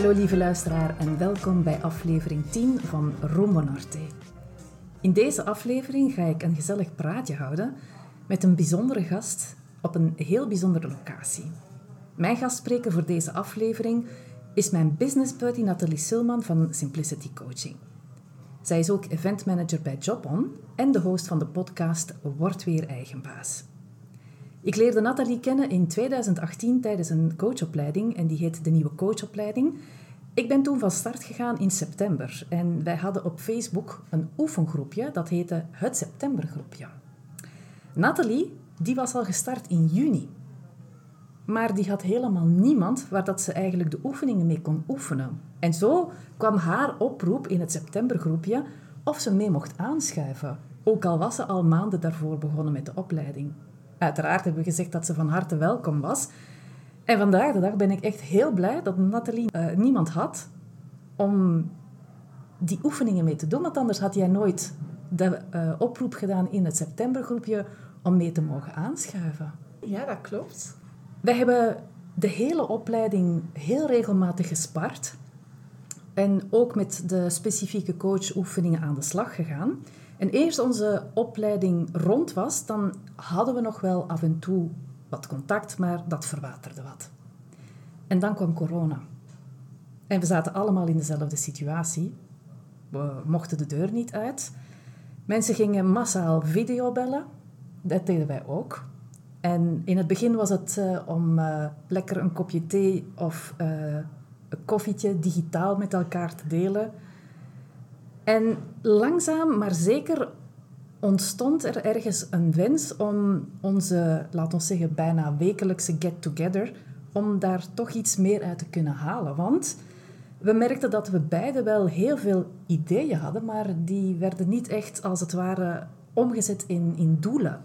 Hallo lieve luisteraar en welkom bij aflevering 10 van Rumbo Norte. In deze aflevering ga ik een gezellig praatje houden met een bijzondere gast op een heel bijzondere locatie. Mijn gastspreker voor deze aflevering is mijn business buddy Nathalie Silman van Simplicity Coaching. Zij is ook eventmanager bij JobOn en de host van de podcast Word Weer Eigenbaas. Ik leerde Nathalie kennen in 2018 tijdens een coachopleiding en die heet de Nieuwe Coachopleiding. Ik ben toen van start gegaan in september en wij hadden op Facebook een oefengroepje dat heette Het Septembergroepje. Nathalie die was al gestart in juni, maar die had helemaal niemand waar dat ze eigenlijk de oefeningen mee kon oefenen. En zo kwam haar oproep in het septembergroepje of ze mee mocht aanschuiven, ook al was ze al maanden daarvoor begonnen met de opleiding. Uiteraard hebben we gezegd dat ze van harte welkom was. En vandaag de dag ben ik echt heel blij dat Nathalie uh, niemand had om die oefeningen mee te doen. Want anders had jij nooit de uh, oproep gedaan in het septembergroepje om mee te mogen aanschuiven. Ja, dat klopt. Wij hebben de hele opleiding heel regelmatig gespart. En ook met de specifieke coachoefeningen aan de slag gegaan. En eerst onze opleiding rond was, dan hadden we nog wel af en toe wat contact, maar dat verwaterde wat. En dan kwam corona. En we zaten allemaal in dezelfde situatie. We mochten de deur niet uit. Mensen gingen massaal videobellen. Dat deden wij ook. En in het begin was het uh, om uh, lekker een kopje thee of uh, een koffietje digitaal met elkaar te delen. En langzaam, maar zeker ontstond er ergens een wens om onze, laten we zeggen, bijna wekelijkse get-together, om daar toch iets meer uit te kunnen halen. Want we merkten dat we beide wel heel veel ideeën hadden, maar die werden niet echt, als het ware, omgezet in, in doelen.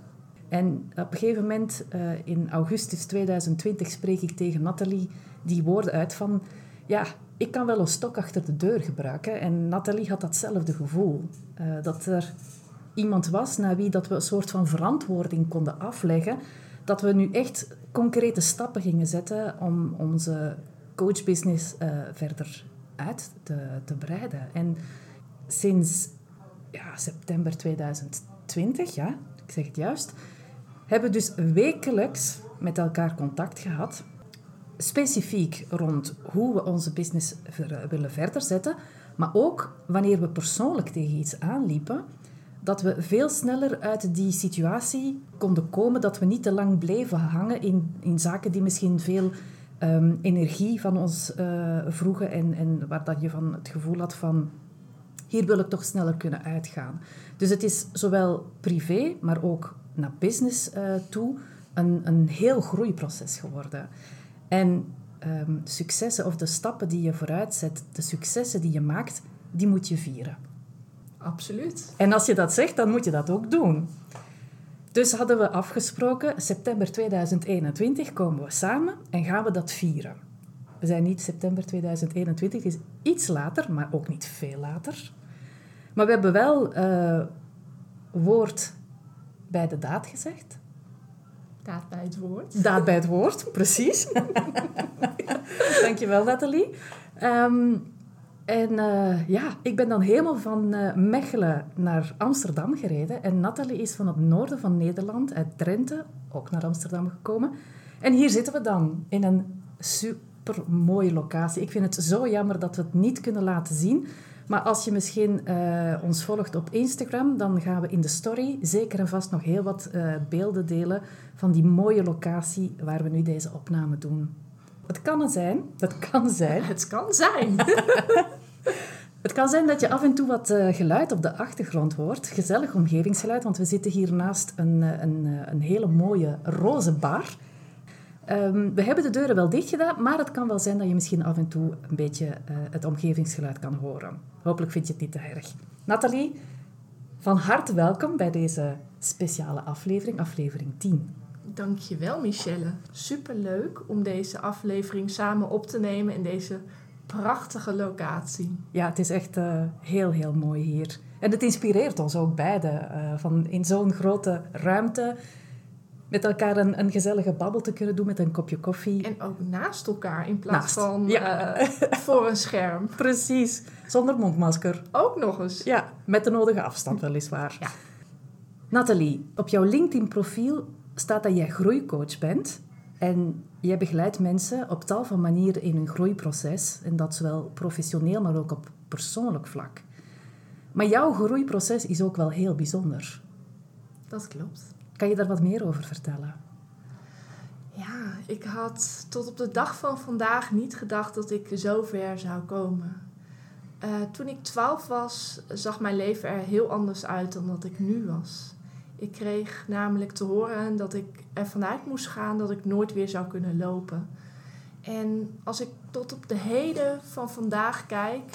En op een gegeven moment, uh, in augustus 2020, spreek ik tegen Nathalie die woorden uit van... Ja, ik kan wel een stok achter de deur gebruiken. En Nathalie had datzelfde gevoel. Uh, dat er iemand was naar wie dat we een soort van verantwoording konden afleggen. Dat we nu echt concrete stappen gingen zetten om onze coachbusiness uh, verder uit te, te breiden. En sinds ja, september 2020, ja, ik zeg het juist, hebben we dus wekelijks met elkaar contact gehad specifiek rond hoe we onze business willen verder zetten, maar ook wanneer we persoonlijk tegen iets aanliepen, dat we veel sneller uit die situatie konden komen, dat we niet te lang bleven hangen in, in zaken die misschien veel um, energie van ons uh, vroegen en, en waar dat je van het gevoel had van hier wil ik toch sneller kunnen uitgaan. Dus het is zowel privé, maar ook naar business uh, toe een, een heel groeiproces geworden. En um, successen of de stappen die je vooruit zet, de successen die je maakt, die moet je vieren. Absoluut. En als je dat zegt, dan moet je dat ook doen. Dus hadden we afgesproken, september 2021 komen we samen en gaan we dat vieren. We zijn niet september 2021, het is iets later, maar ook niet veel later. Maar we hebben wel uh, woord bij de daad gezegd. Daad bij het woord. Daad bij het woord, precies. Dankjewel, Nathalie. Um, en uh, ja, ik ben dan helemaal van uh, Mechelen naar Amsterdam gereden. En Nathalie is van het noorden van Nederland, uit Drenthe, ook naar Amsterdam gekomen. En hier zitten we dan, in een super mooie locatie. Ik vind het zo jammer dat we het niet kunnen laten zien. Maar als je misschien eh, ons volgt op Instagram, dan gaan we in de story zeker en vast nog heel wat eh, beelden delen van die mooie locatie waar we nu deze opname doen. Het kan zijn, het kan zijn. Het kan zijn. Het kan zijn dat je af en toe wat uh, geluid op de achtergrond hoort. Gezellig omgevingsgeluid, want we zitten hier naast een, een, een hele mooie roze bar. Um, we hebben de deuren wel dicht gedaan, maar het kan wel zijn dat je misschien af en toe een beetje uh, het omgevingsgeluid kan horen. Hopelijk vind je het niet te erg. Nathalie, van harte welkom bij deze speciale aflevering, aflevering 10. Dankjewel Michelle. Superleuk om deze aflevering samen op te nemen in deze prachtige locatie. Ja, het is echt uh, heel, heel mooi hier. En het inspireert ons ook beiden. Uh, van in zo'n grote ruimte met elkaar een, een gezellige babbel te kunnen doen met een kopje koffie. En ook naast elkaar in plaats van ja. uh, voor een scherm. Precies, zonder mondmasker. Ook nog eens. Ja, met de nodige afstand weliswaar. Ja. Nathalie, op jouw LinkedIn-profiel staat dat jij groeicoach bent. En jij begeleidt mensen op tal van manieren in hun groeiproces. En dat zowel professioneel, maar ook op persoonlijk vlak. Maar jouw groeiproces is ook wel heel bijzonder. Dat klopt. Kan je daar wat meer over vertellen? Ja, ik had tot op de dag van vandaag niet gedacht dat ik zo ver zou komen. Uh, toen ik 12 was, zag mijn leven er heel anders uit dan dat ik nu was. Ik kreeg namelijk te horen dat ik ervan uit moest gaan dat ik nooit weer zou kunnen lopen. En als ik tot op de heden van vandaag kijk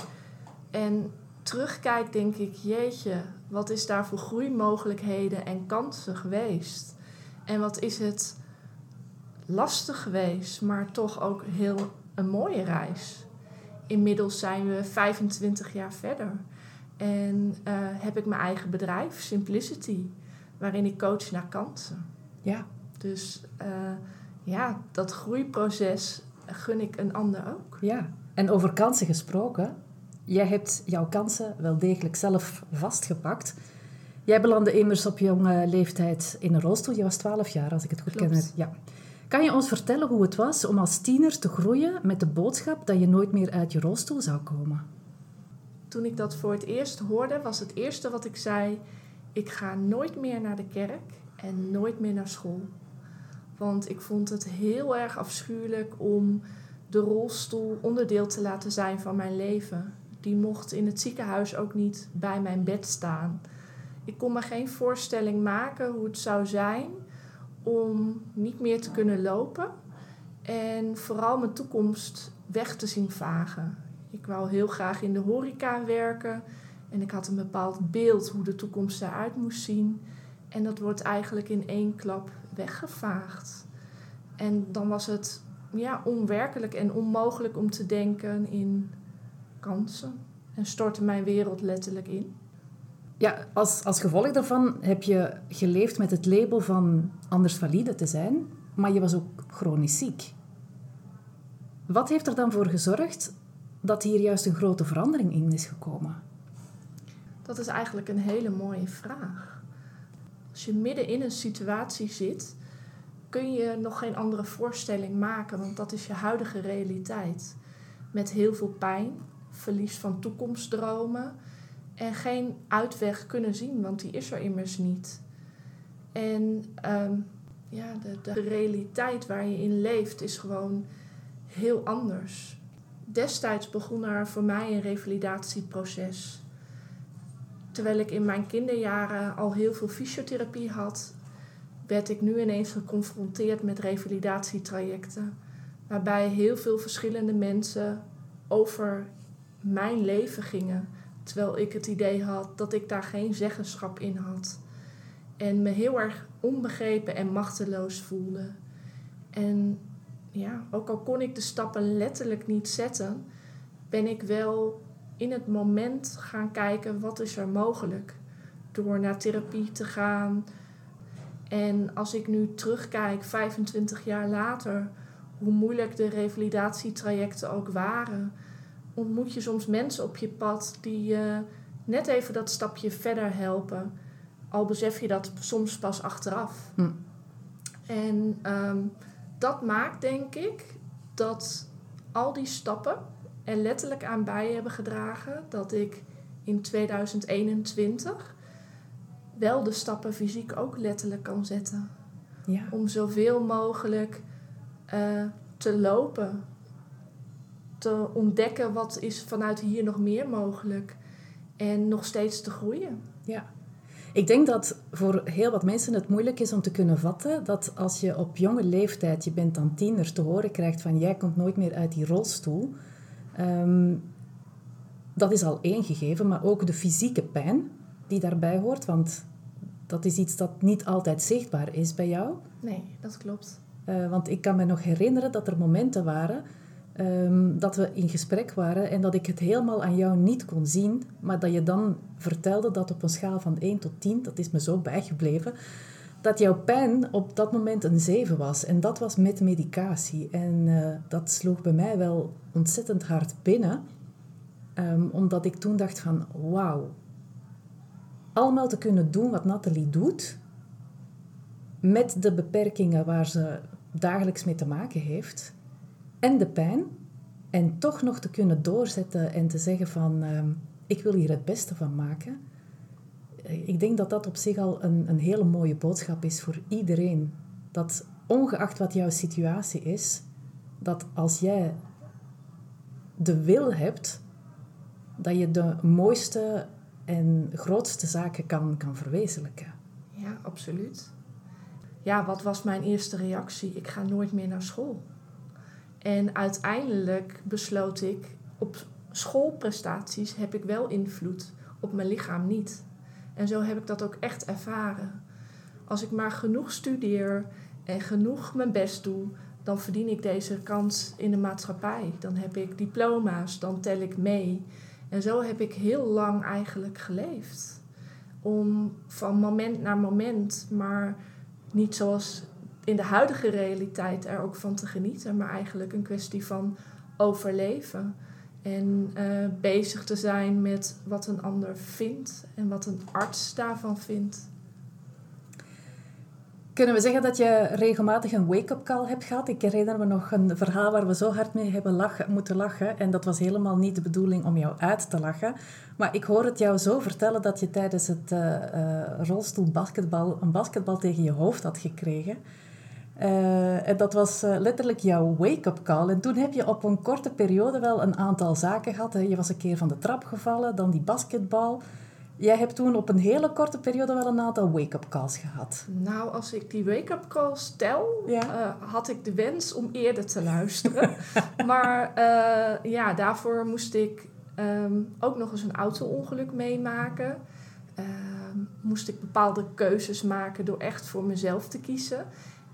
en terugkijk, denk ik: jeetje, wat is daar voor groeimogelijkheden en kansen geweest? En wat is het lastig geweest, maar toch ook heel een mooie reis. Inmiddels zijn we 25 jaar verder. En uh, heb ik mijn eigen bedrijf, Simplicity, waarin ik coach naar kansen. Ja. Dus uh, ja, dat groeiproces gun ik een ander ook. Ja, en over kansen gesproken, jij hebt jouw kansen wel degelijk zelf vastgepakt. Jij belandde immers op jonge leeftijd in een rolstoel. Je was 12 jaar, als ik het goed Klopt. ken. Ja. Kan je ons vertellen hoe het was om als tiener te groeien met de boodschap dat je nooit meer uit je rolstoel zou komen? Toen ik dat voor het eerst hoorde, was het eerste wat ik zei: ik ga nooit meer naar de kerk en nooit meer naar school. Want ik vond het heel erg afschuwelijk om de rolstoel onderdeel te laten zijn van mijn leven die mocht in het ziekenhuis ook niet bij mijn bed staan. Ik kon me geen voorstelling maken hoe het zou zijn om niet meer te kunnen lopen en vooral mijn toekomst weg te zien vagen. Ik wou heel graag in de horeca werken en ik had een bepaald beeld hoe de toekomst eruit moest zien. En dat wordt eigenlijk in één klap weggevaagd. En dan was het ja, onwerkelijk en onmogelijk om te denken in kansen en stortte mijn wereld letterlijk in. Ja, als, als gevolg daarvan heb je geleefd met het label van anders valide te zijn, maar je was ook chronisch ziek. Wat heeft er dan voor gezorgd dat hier juist een grote verandering in is gekomen? Dat is eigenlijk een hele mooie vraag. Als je midden in een situatie zit, kun je nog geen andere voorstelling maken, want dat is je huidige realiteit. Met heel veel pijn, verlies van toekomstdromen en geen uitweg kunnen zien, want die is er immers niet. En um, ja, de, de realiteit waar je in leeft is gewoon heel anders. Destijds begon er voor mij een revalidatieproces. Terwijl ik in mijn kinderjaren al heel veel fysiotherapie had, werd ik nu ineens geconfronteerd met revalidatietrajecten. Waarbij heel veel verschillende mensen over mijn leven gingen. Terwijl ik het idee had dat ik daar geen zeggenschap in had. En me heel erg onbegrepen en machteloos voelde. En ja, ook al kon ik de stappen letterlijk niet zetten, ben ik wel in het moment gaan kijken wat is er mogelijk. Door naar therapie te gaan. En als ik nu terugkijk, 25 jaar later, hoe moeilijk de revalidatietrajecten ook waren ontmoet je soms mensen op je pad die je net even dat stapje verder helpen. Al besef je dat soms pas achteraf. Hm. En um, dat maakt, denk ik, dat al die stappen er letterlijk aan bij hebben gedragen dat ik in 2021 wel de stappen fysiek ook letterlijk kan zetten. Ja. Om zoveel mogelijk eh, te lopen. Te ontdekken wat is vanuit hier nog meer mogelijk. En nog steeds te groeien. Ja. Ik denk dat voor heel wat mensen het moeilijk is om te kunnen vatten dat als je op jonge leeftijd, je bent dan tiener, te horen krijgt van jij komt nooit meer uit die rolstoel. Ehm, dat is al één gegeven, maar ook de fysieke pijn die daarbij hoort, want dat is iets dat niet altijd zichtbaar is bij jou. Nee, dat klopt. Uh, want ik kan me nog herinneren dat er momenten waren um, dat we in gesprek waren en dat ik het helemaal aan jou niet kon zien, maar dat je dan vertelde dat op een schaal van 1 tot 10, dat is me zo bijgebleven, dat jouw pijn op dat moment een 7 was. En dat was met medicatie. En uh, dat sloeg bij mij wel ontzettend hard binnen, um, omdat ik toen dacht van wauw, allemaal te kunnen doen wat Nathalie doet, met de beperkingen waar ze dagelijks mee te maken heeft, en de pijn, en toch nog te kunnen doorzetten en te zeggen van um, ik wil hier het beste van maken. Ik denk dat dat op zich al een, een hele mooie boodschap is voor iedereen. Dat ongeacht wat jouw situatie is, dat als jij de wil hebt, dat je de mooiste en grootste zaken kan, kan verwezenlijken. Ja, absoluut. Ja, wat was mijn eerste reactie? Ik ga nooit meer naar school. En uiteindelijk besloot ik, op schoolprestaties heb ik wel invloed, op mijn lichaam niet. En zo heb ik dat ook echt ervaren. Als ik maar genoeg studeer en genoeg mijn best doe, dan verdien ik deze kans in de maatschappij. Dan heb ik diploma's, dan tel ik mee. En zo heb ik heel lang eigenlijk geleefd. Om van moment naar moment, maar niet zoals in de huidige realiteit er ook van te genieten, maar eigenlijk een kwestie van overleven. En uh, bezig te zijn met wat een ander vindt en wat een arts daarvan vindt. Kunnen we zeggen dat je regelmatig een wake-up call hebt gehad? Ik herinner me nog een verhaal waar we zo hard mee hebben lachen, moeten lachen. En dat was helemaal niet de bedoeling om jou uit te lachen. Maar ik hoor het jou zo vertellen dat je tijdens het uh, uh, rolstoelbasketbal een basketbal tegen je hoofd had gekregen. Uh, en dat was uh, letterlijk jouw wake-up call. En toen heb je op een korte periode wel een aantal zaken gehad. Hè. Je was een keer van de trap gevallen, dan die basketbal. Jij hebt toen op een hele korte periode wel een aantal wake-up calls gehad. Nou, als ik die wake-up calls stel, ja. uh, had ik de wens om eerder te luisteren. maar ja, daarvoor moest ik um, ook nog eens een auto-ongeluk meemaken. Ehm, moest ik bepaalde keuzes maken door echt voor mezelf te kiezen.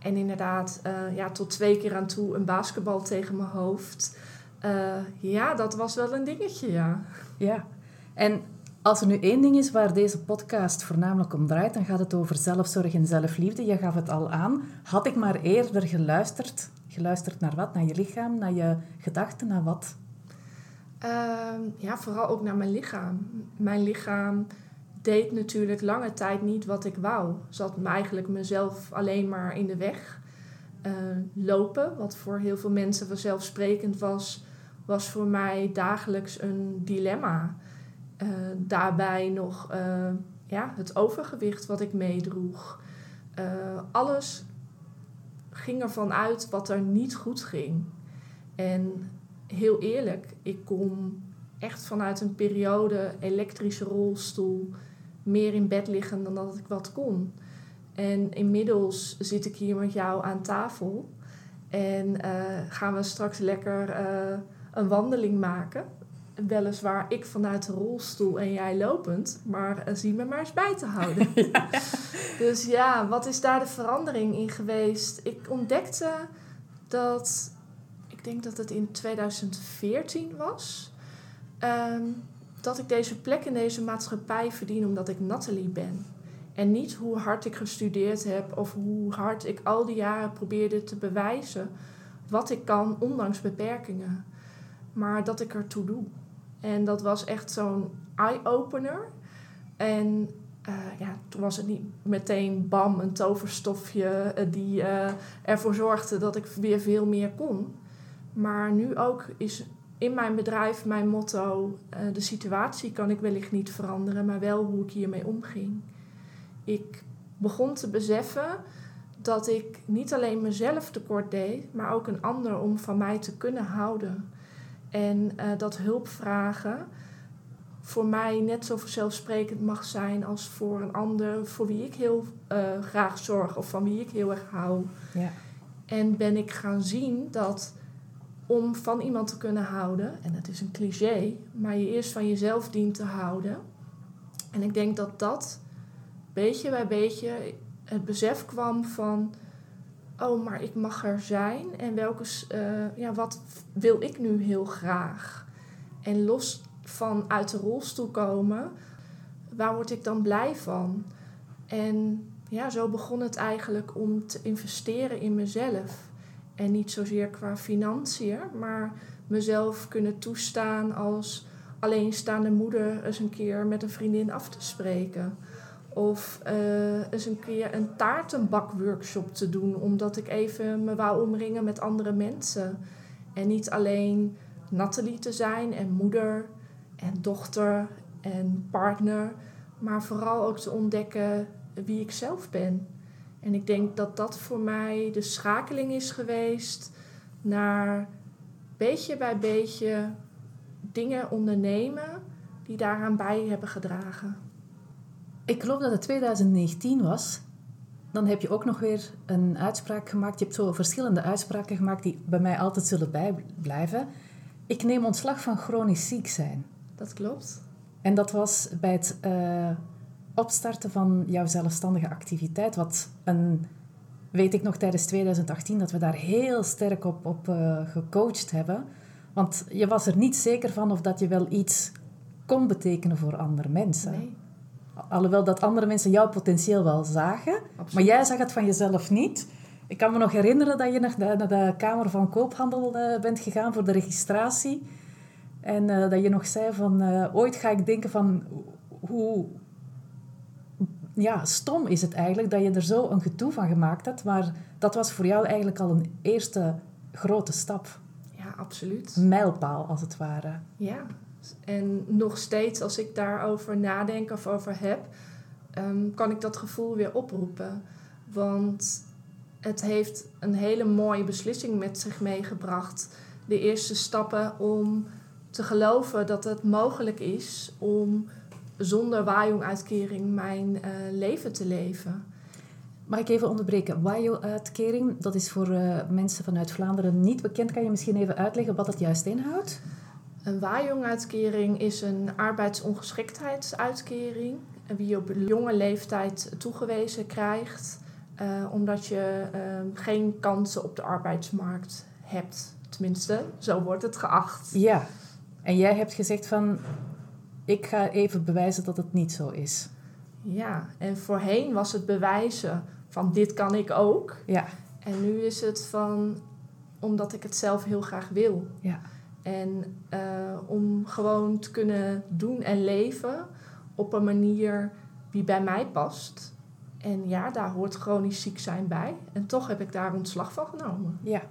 En inderdaad, uh, ja, tot twee keer aan toe een basketbal tegen mijn hoofd. Uh, ja, dat was wel een dingetje, ja. Ja, en als er nu één ding is waar deze podcast voornamelijk om draait, dan gaat het over zelfzorg en zelfliefde. Je gaf het al aan. Had ik maar eerder geluisterd. Geluisterd naar wat? Naar je lichaam, naar je gedachten, naar wat? Uh, ja, vooral ook naar mijn lichaam. Mijn lichaam deed natuurlijk lange tijd niet wat ik wou. Zat me eigenlijk mezelf alleen maar in de weg. Uh, lopen, wat voor heel veel mensen vanzelfsprekend was, was voor mij dagelijks een dilemma. Uh, daarbij nog uh, ja, het overgewicht wat ik meedroeg. alles ging ervan uit wat er niet goed ging. En heel eerlijk, ik kom echt vanuit een periode elektrische rolstoel meer in bed liggen dan dat ik wat kon. En inmiddels zit ik hier met jou aan tafel en uh, gaan we straks lekker uh, een wandeling maken. Weliswaar ik vanuit de rolstoel en jij lopend, maar uh, zie me maar eens bij te houden. ja. Dus ja, wat is daar de verandering in geweest? Ik ontdekte dat, ik denk dat het in 2014 was. Um, dat ik deze plek in deze maatschappij verdien omdat ik Nathalie ben. En niet hoe hard ik gestudeerd heb of hoe hard ik al die jaren probeerde te bewijzen wat ik kan, ondanks beperkingen. Maar dat ik ertoe doe. En dat was echt zo'n eye-opener. En uh, ja, toen was het niet meteen bam, een toverstofje uh, die uh, ervoor zorgde dat ik weer veel meer kon. Maar nu ook is in mijn bedrijf mijn motto: uh, de situatie kan ik wellicht niet veranderen, maar wel hoe ik hiermee omging. Ik begon te beseffen dat ik niet alleen mezelf tekort deed, maar ook een ander om van mij te kunnen houden. En uh, dat hulp vragen voor mij net zo vanzelfsprekend mag zijn als voor een ander voor wie ik heel uh, graag zorg of van wie ik heel erg hou. Ja. En ben ik gaan zien dat om van iemand te kunnen houden, en het is een cliché, maar je eerst van jezelf dient te houden. En ik denk dat dat beetje bij beetje het besef kwam van, oh, maar ik mag er zijn en welke, uh, ja, wat wil ik nu heel graag? En los van uit de rolstoel komen, waar word ik dan blij van? En ja, zo begon het eigenlijk om te investeren in mezelf. En niet zozeer qua financiën, maar mezelf kunnen toestaan als alleenstaande moeder eens een keer met een vriendin af te spreken. Of uh, eens een keer een taartenbakworkshop te doen, omdat ik even me wou omringen met andere mensen. En niet alleen Nathalie te zijn en moeder en dochter en partner, maar vooral ook te ontdekken wie ik zelf ben. En ik denk dat dat voor mij de schakeling is geweest naar beetje bij beetje dingen ondernemen die daaraan bij hebben gedragen. Ik geloof dat het 2019 was. Dan heb je ook nog weer een uitspraak gemaakt. Je hebt zo verschillende uitspraken gemaakt die bij mij altijd zullen bijblijven. Ik neem ontslag van chronisch ziek zijn. Dat klopt. En dat was bij het uh, opstarten van jouw zelfstandige activiteit, wat een, weet ik nog tijdens 2018, dat we daar heel sterk op, op uh, gecoacht hebben. Want je was er niet zeker van of dat je wel iets kon betekenen voor andere mensen. Nee. Alhoewel dat andere mensen jouw potentieel wel zagen, maar jij zag het van jezelf niet. Ik kan me nog herinneren dat je naar de, naar de Kamer van Koophandel uh, bent gegaan voor de registratie. En uh, dat je nog zei van, ooit ga ik denken van, hoe ja, stom is het eigenlijk dat je er zo een getoe van gemaakt hebt. Maar dat was voor jou eigenlijk al een eerste grote stap. Ja, absoluut. mijlpaal, als het ware. Ja, en nog steeds als ik daarover nadenk of over heb, um, kan ik dat gevoel weer oproepen. Want het heeft een hele mooie beslissing met zich meegebracht. De eerste stappen om te geloven dat het mogelijk is om zonder Wajong-uitkering mijn uh, leven te leven. Mag ik even onderbreken? Wajong-uitkering, dat is voor uh, mensen vanuit Vlaanderen niet bekend. Kan je misschien even uitleggen wat dat juist inhoudt? Een Wajong-uitkering is een arbeidsongeschiktheidsuitkering... die je op jonge leeftijd toegewezen krijgt... Uh, omdat je geen kansen op de arbeidsmarkt hebt. Tenminste, zo wordt het geacht. Ja, en jij hebt gezegd van, ik ga even bewijzen dat het niet zo is. Ja, en voorheen was het bewijzen van dit kan ik ook. Ja. En nu is het van, omdat ik het zelf heel graag wil. Ja. En uh, om gewoon te kunnen doen en leven op een manier die bij mij past. En ja, daar hoort chronisch ziek zijn bij. En toch heb ik daar ontslag van genomen. Ja.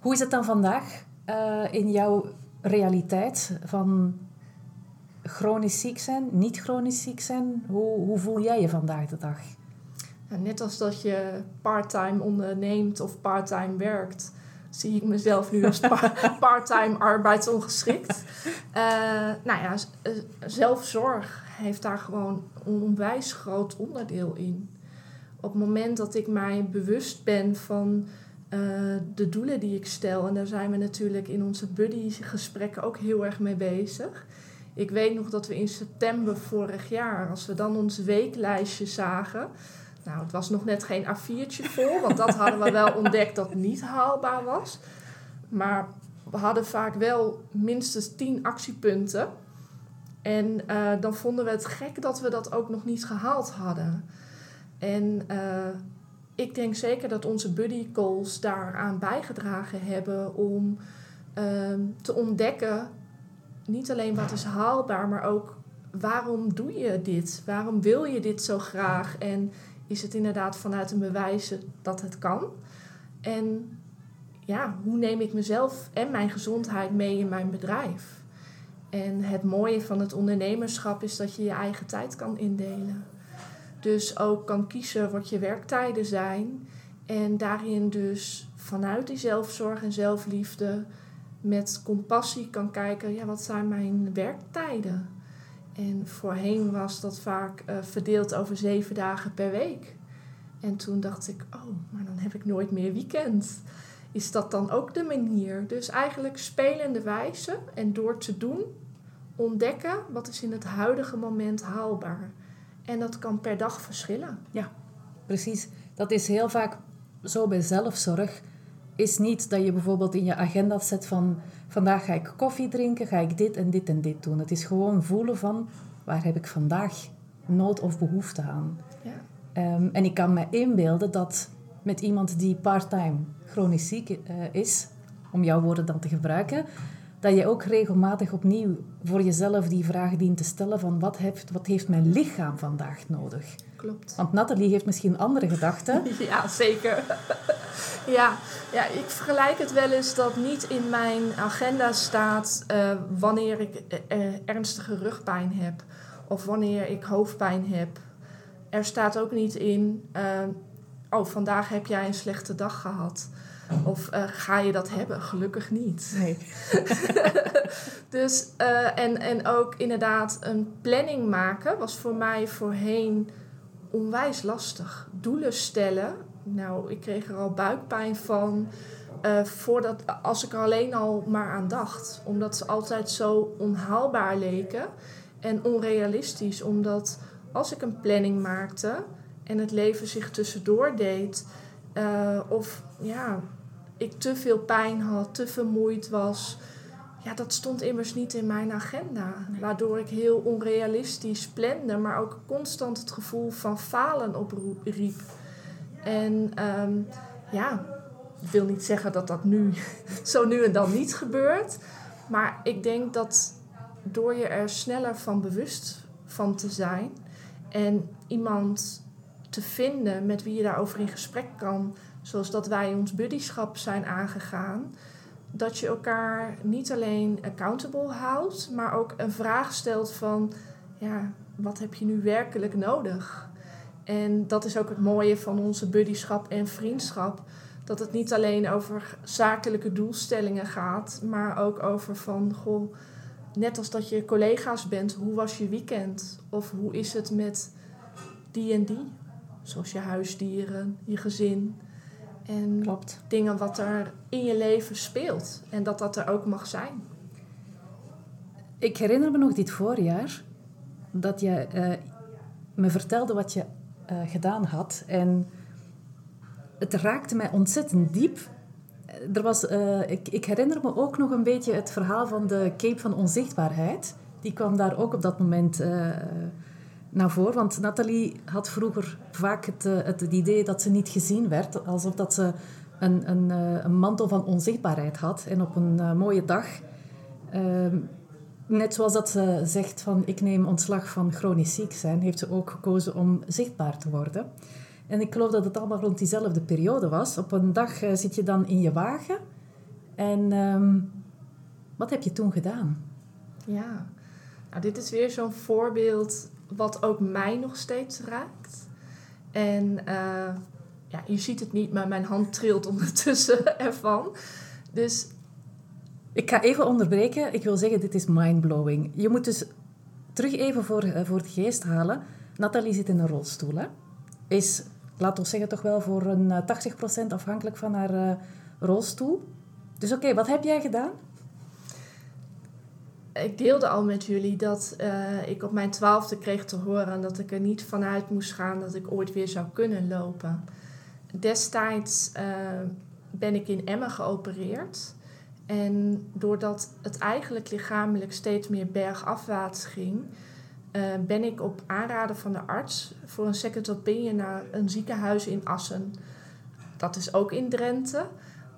Hoe is het dan vandaag uh, in jouw realiteit van chronisch ziek zijn, niet chronisch ziek zijn? Hoe, hoe voel jij je vandaag de dag? net als dat je parttime onderneemt of parttime werkt, zie ik mezelf nu als parttime arbeidsongeschikt. Uh, nou ja, eh, zelfzorg heeft daar gewoon een onwijs groot onderdeel in. Op het moment dat ik mij bewust ben van uh, de doelen die ik stel. En daar zijn we natuurlijk in onze buddy-gesprekken ook heel erg mee bezig. Ik weet nog dat we in september vorig jaar, als we dan ons weeklijstje zagen. Nou, het was nog net geen A4'tje vol, want dat hadden we wel ontdekt dat niet haalbaar was. Maar we hadden vaak wel minstens 10 actiepunten. En uh, dan vonden we het gek dat we dat ook nog niet gehaald hadden. En uh, ik denk zeker dat onze buddy calls daaraan bijgedragen hebben om ehm, te ontdekken, niet alleen wat is haalbaar, maar ook waarom doe je dit? Waarom wil je dit zo graag? En is het inderdaad vanuit een bewijs dat het kan? En ja, hoe neem ik mezelf en mijn gezondheid mee in mijn bedrijf? En het mooie van het ondernemerschap is dat je je eigen tijd kan indelen. Dus ook kan kiezen wat je werktijden zijn. En daarin dus vanuit die zelfzorg en zelfliefde met compassie kan kijken, ja, wat zijn mijn werktijden? En voorheen was dat vaak uh, verdeeld over zeven dagen per week. En toen dacht ik, oh, maar dan heb ik nooit meer weekend. Is dat dan ook de manier? Dus eigenlijk spelende wijze en door te doen ontdekken wat is in het huidige moment haalbaar. En dat kan per dag verschillen. Ja, precies. Dat is heel vaak zo bij zelfzorg. Is niet dat je bijvoorbeeld in je agenda zet van vandaag ga ik koffie drinken, ga ik dit en dit en dit doen. Het is gewoon voelen van waar heb ik vandaag nood of behoefte aan. Ja. Ehm, en ik kan me inbeelden dat met iemand die part-time chronisch ziek uh, is, om jouw woorden dan te gebruiken, dat je ook regelmatig opnieuw voor jezelf die vraag dient te stellen van wat heeft, wat heeft mijn lichaam vandaag nodig? Klopt. Want Nathalie heeft misschien andere gedachten. Ja, zeker. ja, ja, ik vergelijk het wel eens dat niet in mijn agenda staat uh, wanneer ik uh, ernstige rugpijn heb of wanneer ik hoofdpijn heb. Er staat ook niet in, uh, oh vandaag heb jij een slechte dag gehad. Of uh, ga je dat hebben? Gelukkig niet. Nee. dus, uh, en, en ook inderdaad een planning maken was voor mij voorheen onwijs lastig. Doelen stellen, nou, ik kreeg er al buikpijn van. Uh, voordat, als ik er alleen al maar aan dacht. Omdat ze altijd zo onhaalbaar leken en onrealistisch. Omdat als ik een planning maakte en het leven zich tussendoor deed, uh, of ja, ik te veel pijn had, te vermoeid was. Ja, dat stond immers niet in mijn agenda. Waardoor ik heel onrealistisch plande, maar ook constant het gevoel van falen opriep. En um, ja, ik wil niet zeggen dat dat nu zo nu en dan niet gebeurt. Maar ik denk dat door je er sneller van bewust van te zijn en iemand te vinden met wie je daarover in gesprek kan, zoals dat wij ons buddyschap zijn aangegaan, dat je elkaar niet alleen accountable houdt, maar ook een vraag stelt van, ja, wat heb je nu werkelijk nodig? En dat is ook het mooie van onze buddyschap en vriendschap. Dat het niet alleen over zakelijke doelstellingen gaat, maar ook over van, goh, net als dat je collega's bent, hoe was je weekend? Of hoe is het met die en die? Zoals je huisdieren, je gezin. En Klopt. dingen wat er in je leven speelt. En dat dat er ook mag zijn. Ik herinner me nog dit voorjaar dat je uh, me vertelde wat je uh, gedaan had. En het raakte mij ontzettend diep. Er was, uh, ik, ik, herinner me ook nog een beetje het verhaal van de Cape van Onzichtbaarheid. Die kwam daar ook op dat moment naar voren. Want Nathalie had vroeger vaak het, het, het, idee dat ze niet gezien werd. Alsof dat ze een, een, een mantel van onzichtbaarheid had. En op een mooie dag... Uh, net zoals dat ze zegt van ik neem ontslag van chronisch ziek zijn, heeft ze ook gekozen om zichtbaar te worden. En ik geloof dat het allemaal rond diezelfde periode was. Op een dag zit je dan in je wagen. En um, wat heb je toen gedaan? Ja, nou, dit is weer zo'n voorbeeld wat ook mij nog steeds raakt. En uh, ja, je ziet het niet, maar mijn hand trilt ondertussen ervan. Dus ik ga even onderbreken. Ik wil zeggen, dit is mindblowing. Je moet dus terug even voor, uh, voor het geest halen. Nathalie zit in een rolstoel. Hè? Is, laten we zeggen, toch wel voor een uh, 80% afhankelijk van haar rolstoel. Dus oké, wat heb jij gedaan? Ik deelde al met jullie dat uh, ik op mijn twaalfde kreeg te horen dat ik er niet vanuit moest gaan dat ik ooit weer zou kunnen lopen. Destijds ben ik in Emmen geopereerd. En doordat het eigenlijk lichamelijk steeds meer bergafwaarts ging, uh, ben ik op aanraden van de arts voor een second opinion naar een ziekenhuis in Assen. Dat is ook in Drenthe,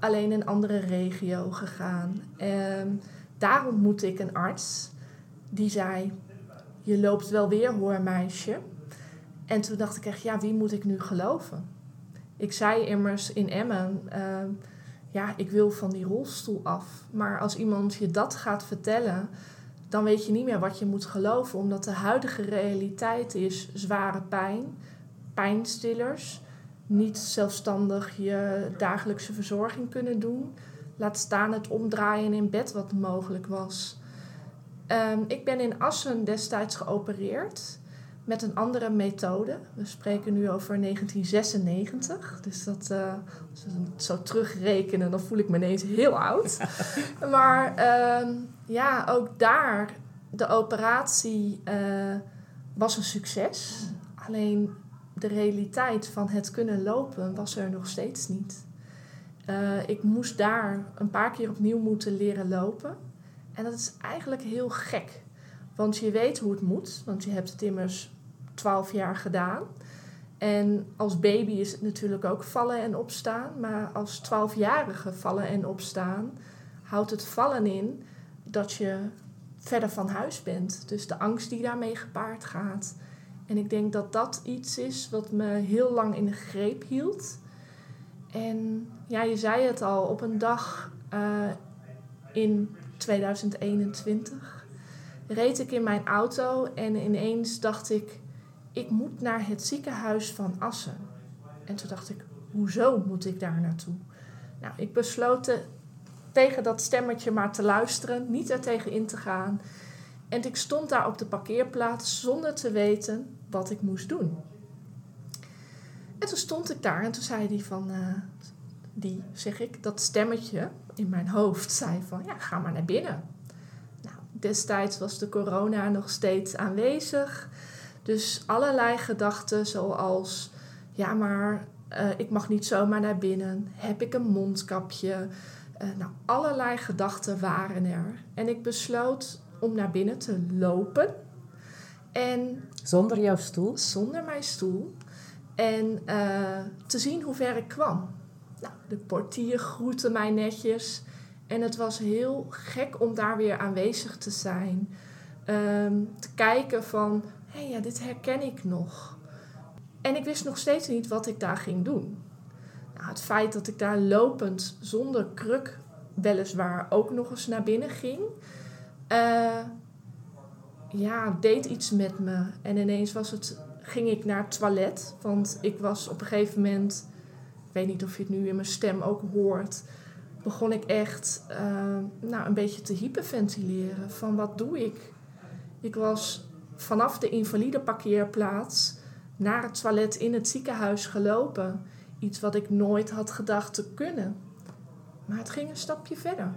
alleen een andere regio gegaan. Daar ontmoette ik een arts die zei: Je loopt wel weer hoor, meisje. En toen dacht ik echt: Ja, wie moet ik nu geloven? Ik zei immers in Emmen. Uh, ja, ik wil van die rolstoel af. Maar als iemand je dat gaat vertellen, dan weet je niet meer wat je moet geloven, omdat de huidige realiteit is zware pijn, pijnstillers, niet zelfstandig je dagelijkse verzorging kunnen doen. Laat staan het omdraaien in bed wat mogelijk was. Ehm, ik ben in Assen destijds geopereerd met een andere methode. We spreken nu over 1996. Dus dat, uh, als we het zo terugrekenen, dan voel ik me ineens heel oud. maar ehm, ja, ook daar, de operatie uh, was een succes. Alleen de realiteit van het kunnen lopen was er nog steeds niet. Uh, ik moest daar een paar keer opnieuw moeten leren lopen. En dat is eigenlijk heel gek. Want je weet hoe het moet, want je hebt het immers 12 jaar gedaan. En als baby is het natuurlijk ook vallen en opstaan. Maar als 12-jarige vallen en opstaan houdt het vallen in dat je verder van huis bent. Dus de angst die daarmee gepaard gaat. En ik denk dat dat iets is wat me heel lang in de greep hield. En ja, je zei het al, op een dag uh, in 2021 reed ik in mijn auto en ineens dacht ik, ik moet naar het ziekenhuis van Assen. En toen dacht ik, hoezo moet ik daar naartoe? Nou, ik besloot tegen dat stemmetje maar te luisteren, niet er tegen in te gaan. En ik stond daar op de parkeerplaats zonder te weten wat ik moest doen. En toen stond ik daar en toen zei die van, uh, die zeg ik, dat stemmetje in mijn hoofd zei van, ja, ga maar naar binnen. Nou, destijds was de corona nog steeds aanwezig. Dus allerlei gedachten zoals, ja, maar uh, ik mag niet zomaar naar binnen. Heb ik een mondkapje? Uh, nou, allerlei gedachten waren er. En ik besloot om naar binnen te lopen. En, zonder jouw stoel? Zonder mijn stoel. En uh, te zien hoe ver ik kwam. De portier groette mij netjes. En het was heel gek om daar weer aanwezig te zijn. Um, te kijken van, hé hey, ja, dit herken ik nog. En ik wist nog steeds niet wat ik daar ging doen. Nou, het feit dat ik daar lopend zonder kruk weliswaar ook nog eens naar binnen ging, uh, ja, deed iets met me. En ineens was het, ging ik naar het toilet, want ik was op een gegeven moment, ik weet niet of je het nu in mijn stem ook hoort, begon ik echt uh, nou, een beetje te hyperventileren. Van wat doe ik? Ik was vanaf de invalide parkeerplaats naar het toilet in het ziekenhuis gelopen. Iets wat ik nooit had gedacht te kunnen. Maar het ging een stapje verder.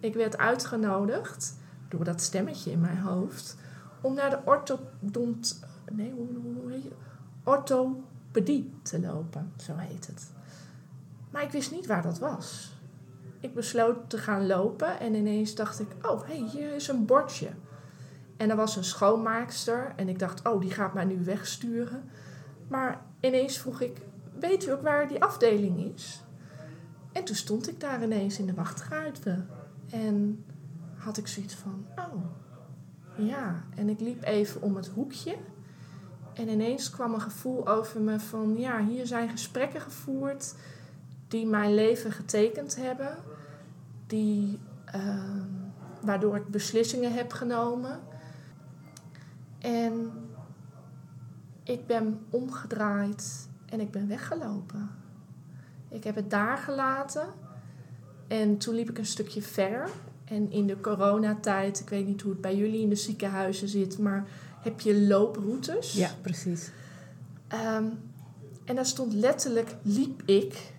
Ik werd uitgenodigd door dat stemmetje in mijn hoofd om naar de orthodont, nee, hoe, hoe heet je? Orthopedie te lopen, zo heet het. Maar ik wist niet waar dat was. Ik besloot te gaan lopen en ineens dacht ik: oh, hey, hier is een bordje. En er was een schoonmaakster en ik dacht: oh, die gaat mij nu wegsturen. Maar ineens vroeg ik: weet u ook waar die afdeling is? En toen stond ik daar ineens in de wachtruimte. En had ik zoiets van: oh, ja. En ik liep even om het hoekje. En ineens kwam een gevoel over me van: ja, hier zijn gesprekken gevoerd die mijn leven getekend hebben. Die, uh, waardoor ik beslissingen heb genomen. En ik ben omgedraaid en ik ben weggelopen. Ik heb het daar gelaten. En toen liep ik een stukje verder. En in de coronatijd, ik weet niet hoe het bij jullie in de ziekenhuizen zit, maar heb je looproutes? Ja, precies. Um, en daar stond letterlijk, liep ik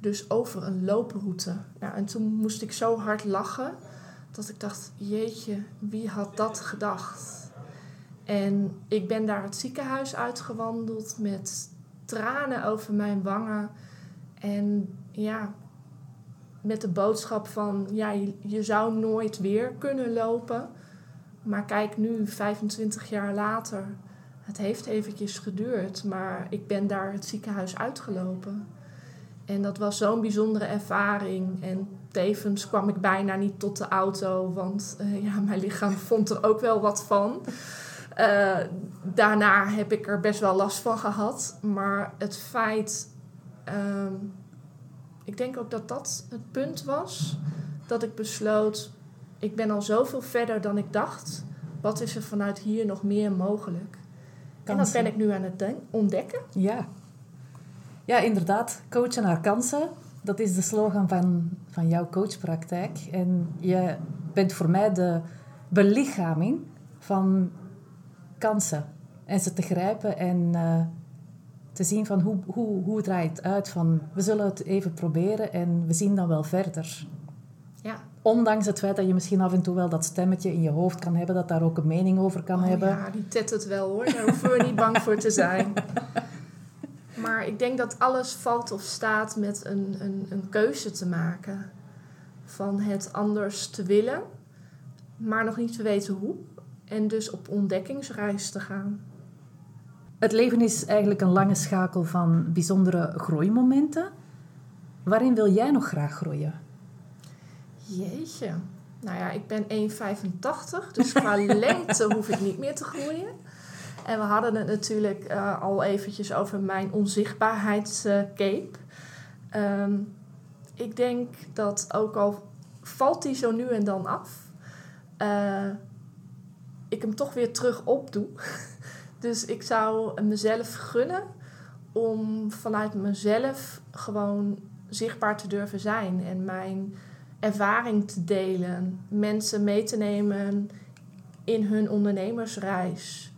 dus over een looproute. Nou, en toen moest ik zo hard lachen dat ik dacht, jeetje, wie had dat gedacht? En ik ben daar het ziekenhuis uitgewandeld met tranen over mijn wangen. En ja, met de boodschap van ja, je, je, zou nooit weer kunnen lopen. Maar kijk nu, 25 jaar later, het heeft eventjes geduurd, maar ik ben daar het ziekenhuis uitgelopen. En dat was zo'n bijzondere ervaring. En tevens kwam ik bijna niet tot de auto, want uh, ja, mijn lichaam vond er ook wel wat van. Uh, daarna heb ik er best wel last van gehad. Maar het feit uh, ik denk ook dat dat het punt was dat ik besloot, ik ben al zoveel verder dan ik dacht. Wat is er vanuit hier nog meer mogelijk? En dat ben ik nu aan het ontdekken. Ja. Ja, inderdaad. Coachen naar kansen. Dat is de slogan van, van jouw coachpraktijk. En je bent voor mij de belichaming van kansen. En ze te grijpen en uh, te zien van hoe, hoe, hoe draait het uit. Van we zullen het even proberen en we zien dan wel verder. Ja. Ondanks het feit dat je misschien af en toe wel dat stemmetje in je hoofd kan hebben, dat daar ook een mening over kan oh, hebben. Ja, die tet het wel hoor. Daar hoeven we niet bang voor te zijn. Maar ik denk dat alles valt of staat met een, een, een keuze te maken. Van het anders te willen, maar nog niet te weten hoe. En dus op ontdekkingsreis te gaan. Het leven is eigenlijk een lange schakel van bijzondere groeimomenten. Waarin wil jij nog graag groeien? Jeetje. Nou ja, ik ben 1,85, dus qua lengte hoef ik niet meer te groeien. En we hadden het natuurlijk uh, al eventjes over mijn onzichtbaarheidscape. Uh, ik denk dat ook al valt die zo nu en dan af, uh, ik hem toch weer terug opdoe. dus ik zou mezelf gunnen om vanuit mezelf gewoon zichtbaar te durven zijn en mijn ervaring te delen, mensen mee te nemen in hun ondernemersreis.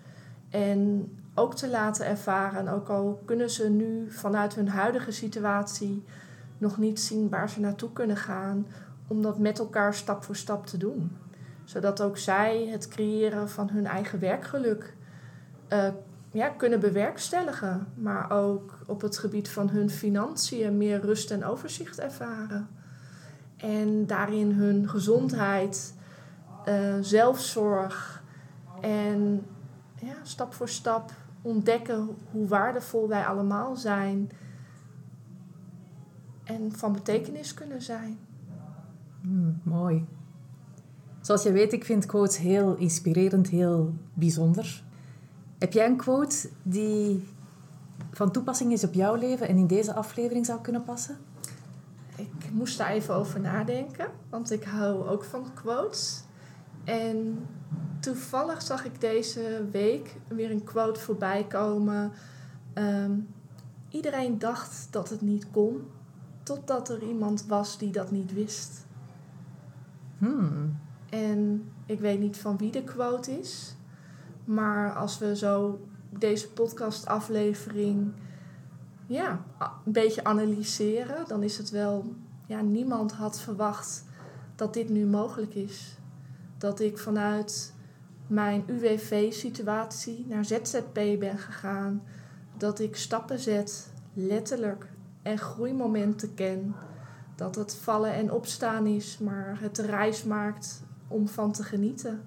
En ook te laten ervaren, ook al kunnen ze nu vanuit hun huidige situatie nog niet zien waar ze naartoe kunnen gaan, om dat met elkaar stap voor stap te doen. Zodat ook zij het creëren van hun eigen werkgeluk uh, ja, kunnen bewerkstelligen, maar ook op het gebied van hun financiën meer rust en overzicht ervaren. En daarin hun gezondheid, uh, zelfzorg en ja, stap voor stap ontdekken hoe waardevol wij allemaal zijn en van betekenis kunnen zijn. Hmm, mooi. Zoals je weet, ik vind quotes heel inspirerend, heel bijzonder. Heb jij een quote die van toepassing is op jouw leven en in deze aflevering zou kunnen passen? Ik moest daar even over nadenken, want ik hou ook van quotes. En toevallig zag ik deze week weer een quote voorbij komen. Ehm, iedereen dacht dat het niet kon, totdat er iemand was die dat niet wist. Hmm. En ik weet niet van wie de quote is, maar als we zo deze podcastaflevering ja, een beetje analyseren, dan is het wel, ja, niemand had verwacht dat dit nu mogelijk is. Dat ik vanuit mijn UWV-situatie naar ZZP ben gegaan. Dat ik stappen zet, letterlijk, en groeimomenten ken. Dat het vallen en opstaan is, maar het reis maakt om van te genieten.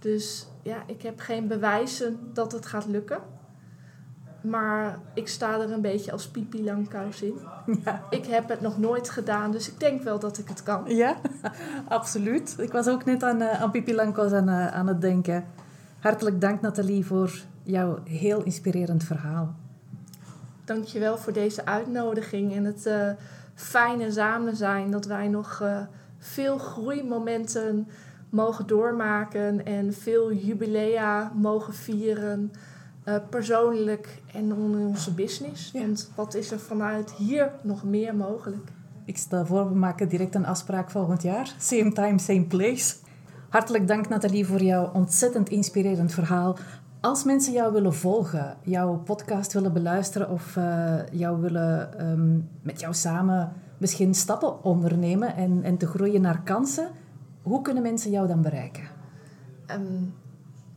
Dus ja, ik heb geen bewijzen dat het gaat lukken. Maar ik sta er een beetje als pipi langkous in. Ja. Ik heb het nog nooit gedaan, dus ik denk wel dat ik het kan. Ja, absoluut. Ik was ook net aan, uh, aan pipi langkous aan, uh, aan het denken. Hartelijk dank Nathalie voor jouw heel inspirerend verhaal. Dankjewel voor deze uitnodiging en het uh, fijne samen zijn. Dat wij nog veel groeimomenten mogen doormaken en veel jubilea mogen vieren. Uh, persoonlijk en in onze business. Want wat is er vanuit hier nog meer mogelijk? Ik stel voor, we maken direct een afspraak volgend jaar. Same time, same place. Hartelijk dank Nathalie voor jouw ontzettend inspirerend verhaal. Als mensen jou willen volgen, jouw podcast willen beluisteren of uh, jou willen um, met jou samen misschien stappen ondernemen en, en te groeien naar kansen, hoe kunnen mensen jou dan bereiken? Um,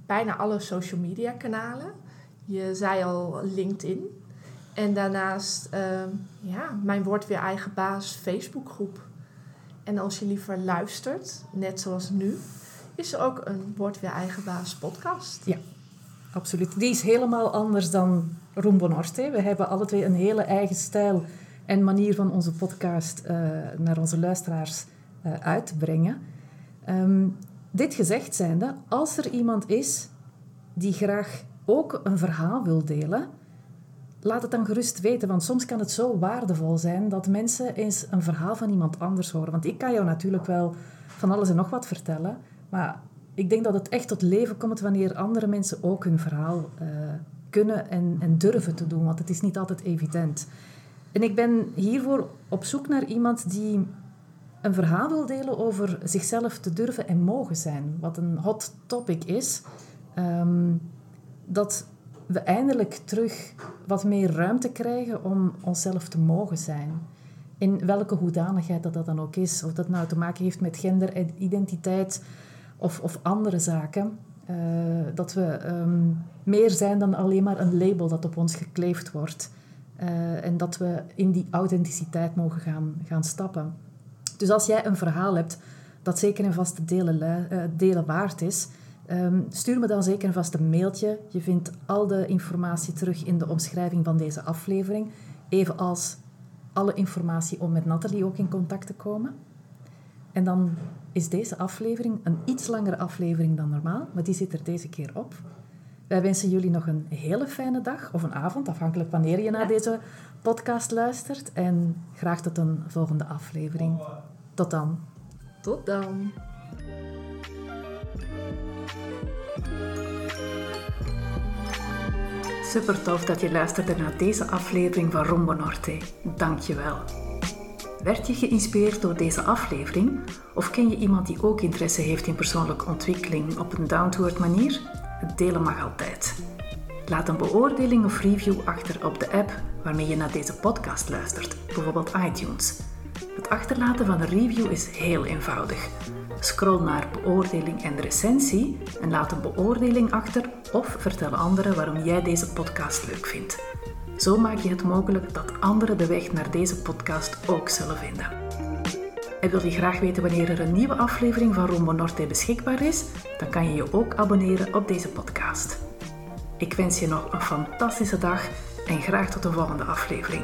bijna alle social media kanalen. Je zei al LinkedIn. En daarnaast, uh, ja, mijn Word Weer Eigen Baas Facebookgroep. En als je liever luistert, net zoals nu, is er ook een Word Weer Eigen Baas podcast. Ja, absoluut. Die is helemaal anders dan Roem Bonorte. We hebben alle twee een hele eigen stijl en manier van onze podcast uh, naar onze luisteraars uh, uit te brengen. Um, dit gezegd zijnde, als er iemand is die graag ook een verhaal wil delen, laat het dan gerust weten, want soms kan het zo waardevol zijn dat mensen eens een verhaal van iemand anders horen. Want ik kan jou natuurlijk wel van alles en nog wat vertellen, maar ik denk dat het echt tot leven komt wanneer andere mensen ook hun verhaal uh, kunnen en, en durven te doen, want het is niet altijd evident. En ik ben hiervoor op zoek naar iemand die een verhaal wil delen over zichzelf te durven en mogen zijn. Wat een hot topic is. Um, dat we eindelijk terug wat meer ruimte krijgen om onszelf te mogen zijn. In welke hoedanigheid dat dat dan ook is. Of dat nou te maken heeft met gender, identiteit of, of andere zaken. Uh, dat we um, meer zijn dan alleen maar een label dat op ons gekleefd wordt. Uh, en dat we in die authenticiteit mogen gaan, gaan stappen. Dus als jij een verhaal hebt dat zeker en vast delen, uh, delen waard is, um, stuur me dan zeker vast een mailtje. Je vindt al de informatie terug in de omschrijving van deze aflevering. Evenals alle informatie om met Nathalie ook in contact te komen. En dan is deze aflevering een iets langere aflevering dan normaal, maar die zit er deze keer op. Wij wensen jullie nog een hele fijne dag of een avond, afhankelijk wanneer je naar deze podcast luistert. En graag tot een volgende aflevering. Tot dan. Tot dan. Super tof dat je luisterde naar deze aflevering van Rombo Norte. Dank je wel. Werd je geïnspireerd door deze aflevering? Of ken je iemand die ook interesse heeft in persoonlijke ontwikkeling op een down-to-earth manier? Het delen mag altijd. Laat een beoordeling of review achter op de app waarmee je naar deze podcast luistert, bijvoorbeeld iTunes. Het achterlaten van een review is heel eenvoudig. Scroll naar beoordeling en recensie en laat een beoordeling achter of vertel anderen waarom jij deze podcast leuk vindt. Zo maak je het mogelijk dat anderen de weg naar deze podcast ook zullen vinden. En wil je graag weten wanneer er een nieuwe aflevering van Rombo Norte beschikbaar is? Dan kan je je ook abonneren op deze podcast. Ik wens je nog een fantastische dag en graag tot de volgende aflevering.